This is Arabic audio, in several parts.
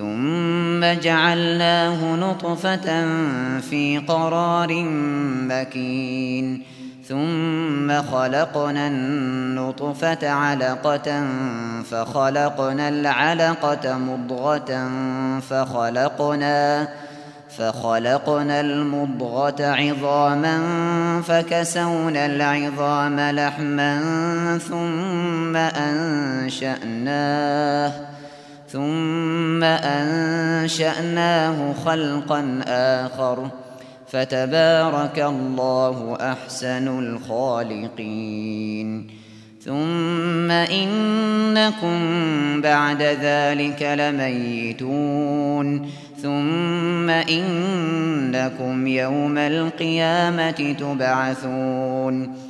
ثم جعلناه نطفة في قرار مكين. ثم خلقنا النطفة علقة فخلقنا العلقة مضغة فخلقنا فخلقنا المضغة عظاما فكسونا العظام لحما ثم أنشأناه. ثم أنشأناه خلقا آخر. فتبارك الله أحسن الخالقين. ثم إنكم بعد ذلك لميتون. ثم إنكم يوم القيامة تبعثون.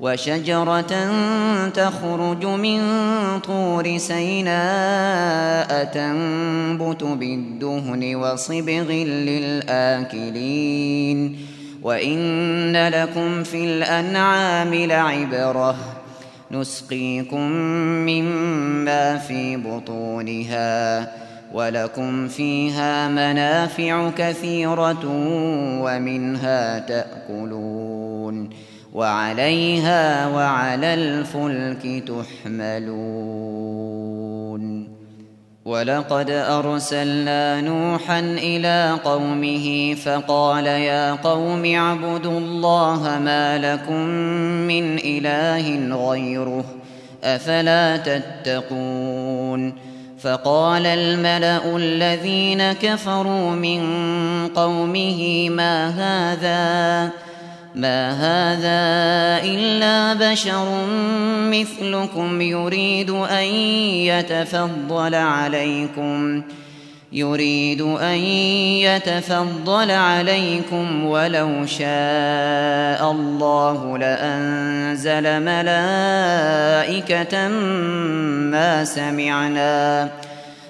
وشجرة تخرج من طور سيناء تنبت بالدهن وصبغ للآكلين. وإن لكم في الأنعام لعبرة. نسقيكم مما في بطونها. ولكم فيها منافع كثيرة ومنها تأكلون. وعليها وعلى الفلك تحملون. ولقد أرسلنا نوحا إلى قومه فقال يا قوم اعبدوا الله ما لكم من إله غيره أفلا تتقون. فقال الملأ الذين كفروا من قومه ما هذا؟ ما هذا إلا بشر مثلكم يريد أن يتفضل عليكم يريد أن يتفضل عليكم ولو شاء الله لأنزل ملائكة ما سمعنا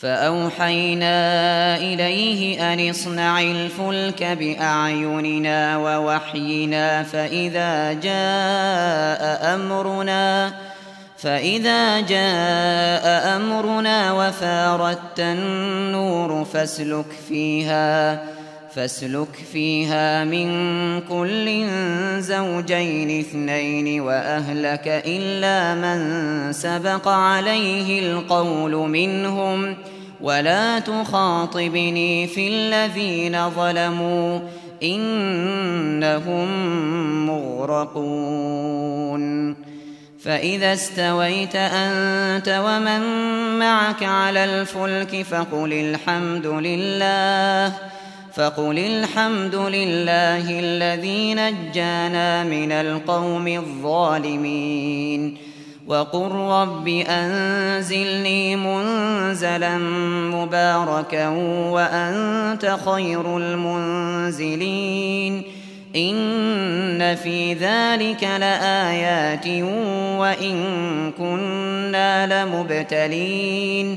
فأوحينا إليه أن اصنع الفلك بأعيننا ووحينا فإذا جاء أمرنا فإذا جاء أمرنا وفارت النور فاسلك فيها. فاسلك فيها من كل زوجين اثنين وأهلك إلا من سبق عليه القول منهم ولا تخاطبني في الذين ظلموا إنهم مغرقون. فإذا استويت أنت ومن معك على الفلك فقل الحمد لله فقل الحمد لله الذي نجانا من القوم الظالمين. وقل رب أنزلني منزلا مباركا وأنت خير المنزلين. إن في ذلك لآيات وإن كنا لمبتلين.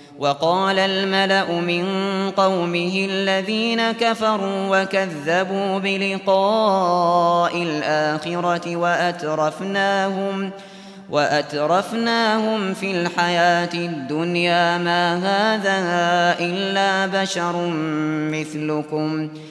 وقال الملأ من قومه الذين كفروا وكذبوا بلقاء الآخرة وأترفناهم وأترفناهم في الحياة الدنيا ما هذا إلا بشر مثلكم ۖ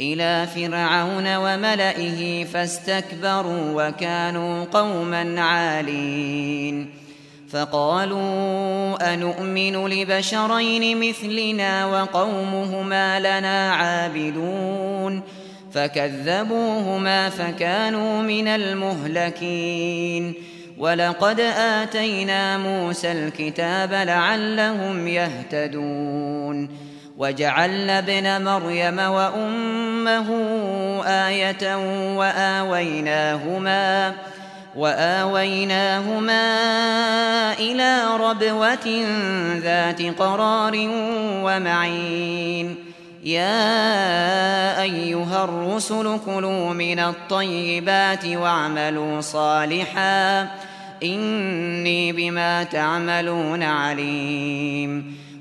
إلى فرعون وملئه فاستكبروا وكانوا قوما عالين. فقالوا أنؤمن لبشرين مثلنا وقومهما لنا عابدون. فكذبوهما فكانوا من المهلكين. ولقد آتينا موسى الكتاب لعلهم يهتدون. وجعلنا ابن مريم وأمه آية وآويناهما وآويناهما إلى ربوة ذات قرار ومعين. يا أيها الرسل كلوا من الطيبات واعملوا صالحا إني بما تعملون عليم.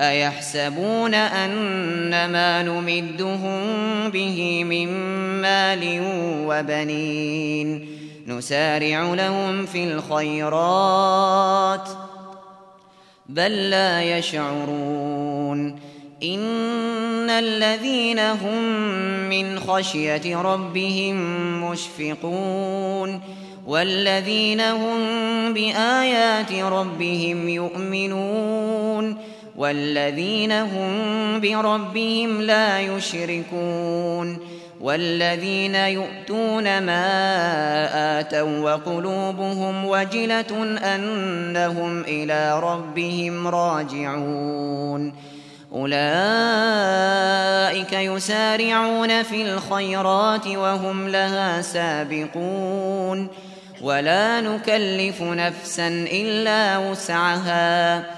أيحسبون أن ما نمدهم به من مال وبنين؟ نسارع لهم في الخيرات بل لا يشعرون. إن الذين هم من خشية ربهم مشفقون. والذين هم بآيات ربهم يؤمنون. والذين هم بربهم لا يشركون والذين يؤتون ما آتوا وقلوبهم وجلة أنهم إلى ربهم راجعون أولئك يسارعون في الخيرات وهم لها سابقون ولا نكلف نفسا إلا وسعها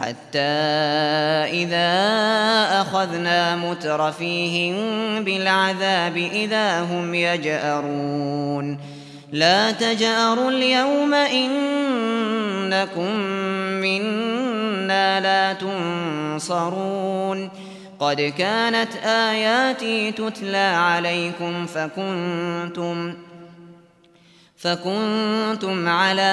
حتى إذا أخذنا مترفيهم بالعذاب إذا هم يجأرون. لا تجأروا اليوم إنكم منا لا تنصرون. قد كانت آياتي تتلى عليكم فكنتم فكنتم على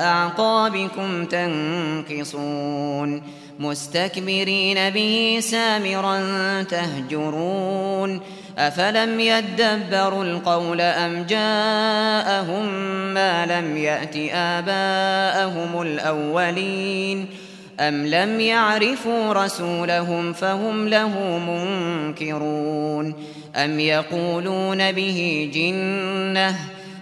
أعقابكم تنكصون مستكبرين به سامرا تهجرون أفلم يدبروا القول أم جاءهم ما لم يأت آباءهم الأولين أم لم يعرفوا رسولهم فهم له منكرون أم يقولون به جنة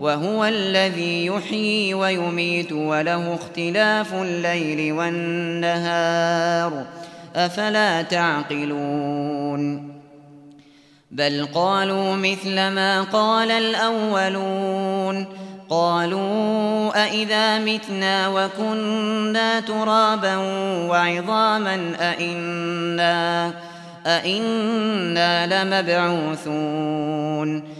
وهو الذي يحيي ويميت وله اختلاف الليل والنهار. أفلا تعقلون؟ بل قالوا مثل ما قال الأولون. قالوا أئذا متنا وكنا ترابا وعظاما أئنا, أئنا لمبعوثون.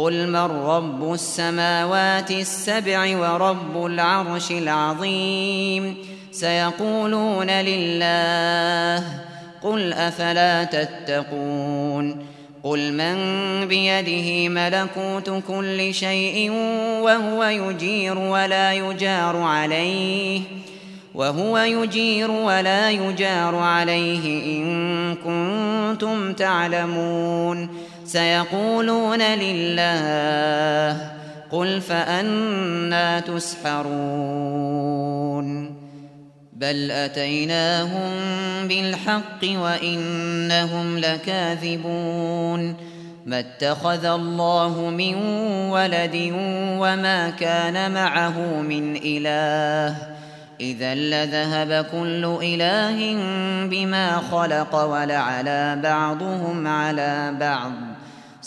قل من رب السماوات السبع ورب العرش العظيم سيقولون لله قل أفلا تتقون قل من بيده ملكوت كل شيء وهو يجير ولا يجار عليه وهو يجير ولا يجار عليه إن كنتم تعلمون سيقولون لله قل فأنا تسحرون بل أتيناهم بالحق وإنهم لكاذبون ما اتخذ الله من ولد وما كان معه من إله إذا لذهب كل إله بما خلق ولعلى بعضهم على بعض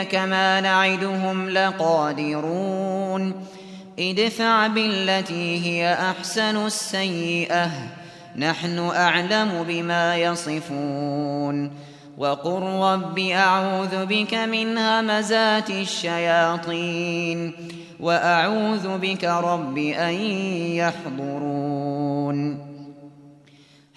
نريك ما نعدهم لقادرون ادفع بالتي هي أحسن السيئة نحن أعلم بما يصفون وقل رب أعوذ بك من همزات الشياطين وأعوذ بك رب أن يحضرون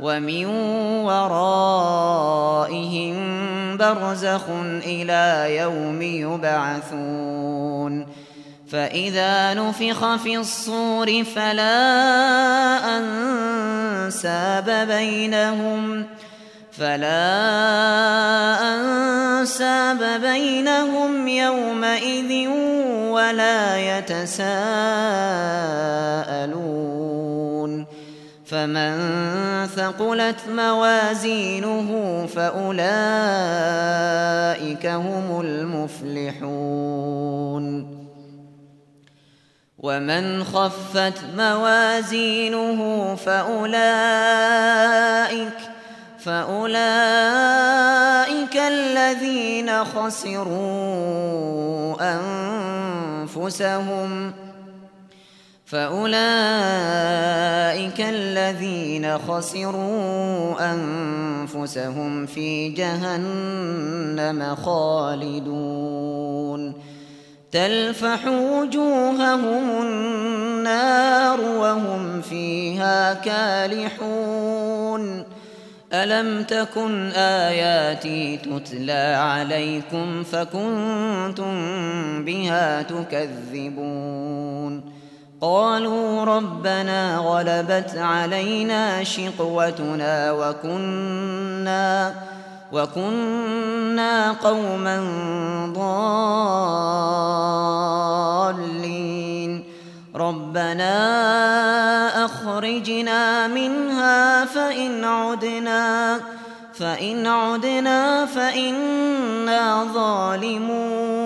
ومن ورائهم برزخ إلى يوم يبعثون فإذا نفخ في الصور فلا أنساب بينهم فلا أنساب بينهم يومئذ ولا يتساءلون فمن ثقلت موازينه فأولئك هم المفلحون. ومن خفت موازينه فأولئك فأولئك الذين خسروا أنفسهم فأولئك الذين خسروا أنفسهم في جهنم خالدون. تلفح وجوههم النار وهم فيها كالحون. ألم تكن آياتي تتلى عليكم فكنتم بها تكذبون. قالوا ربنا غلبت علينا شقوتنا وكنا وكنا قوما ضالين. ربنا أخرجنا منها فإن عدنا فإن عدنا فإنا ظالمون.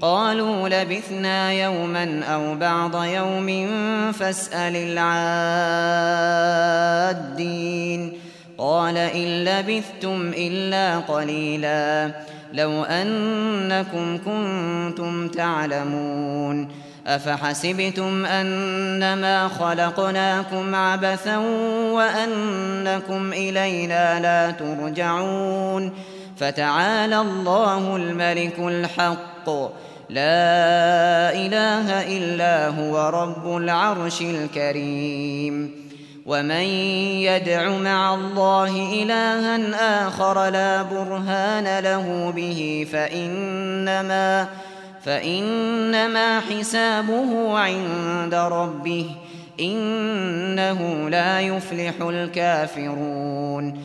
قالوا لبثنا يوما أو بعض يوم فاسأل العادين. قال إن لبثتم إلا قليلا. لو أنكم كنتم تعلمون. أفحسبتم أنما خلقناكم عبثا وأنكم إلينا لا ترجعون. فتعالى الله الملك الحق. لا إله إلا هو رب العرش الكريم. ومن يدع مع الله إلها آخر لا برهان له به فإنما فإنما حسابه عند ربه إنه لا يفلح الكافرون.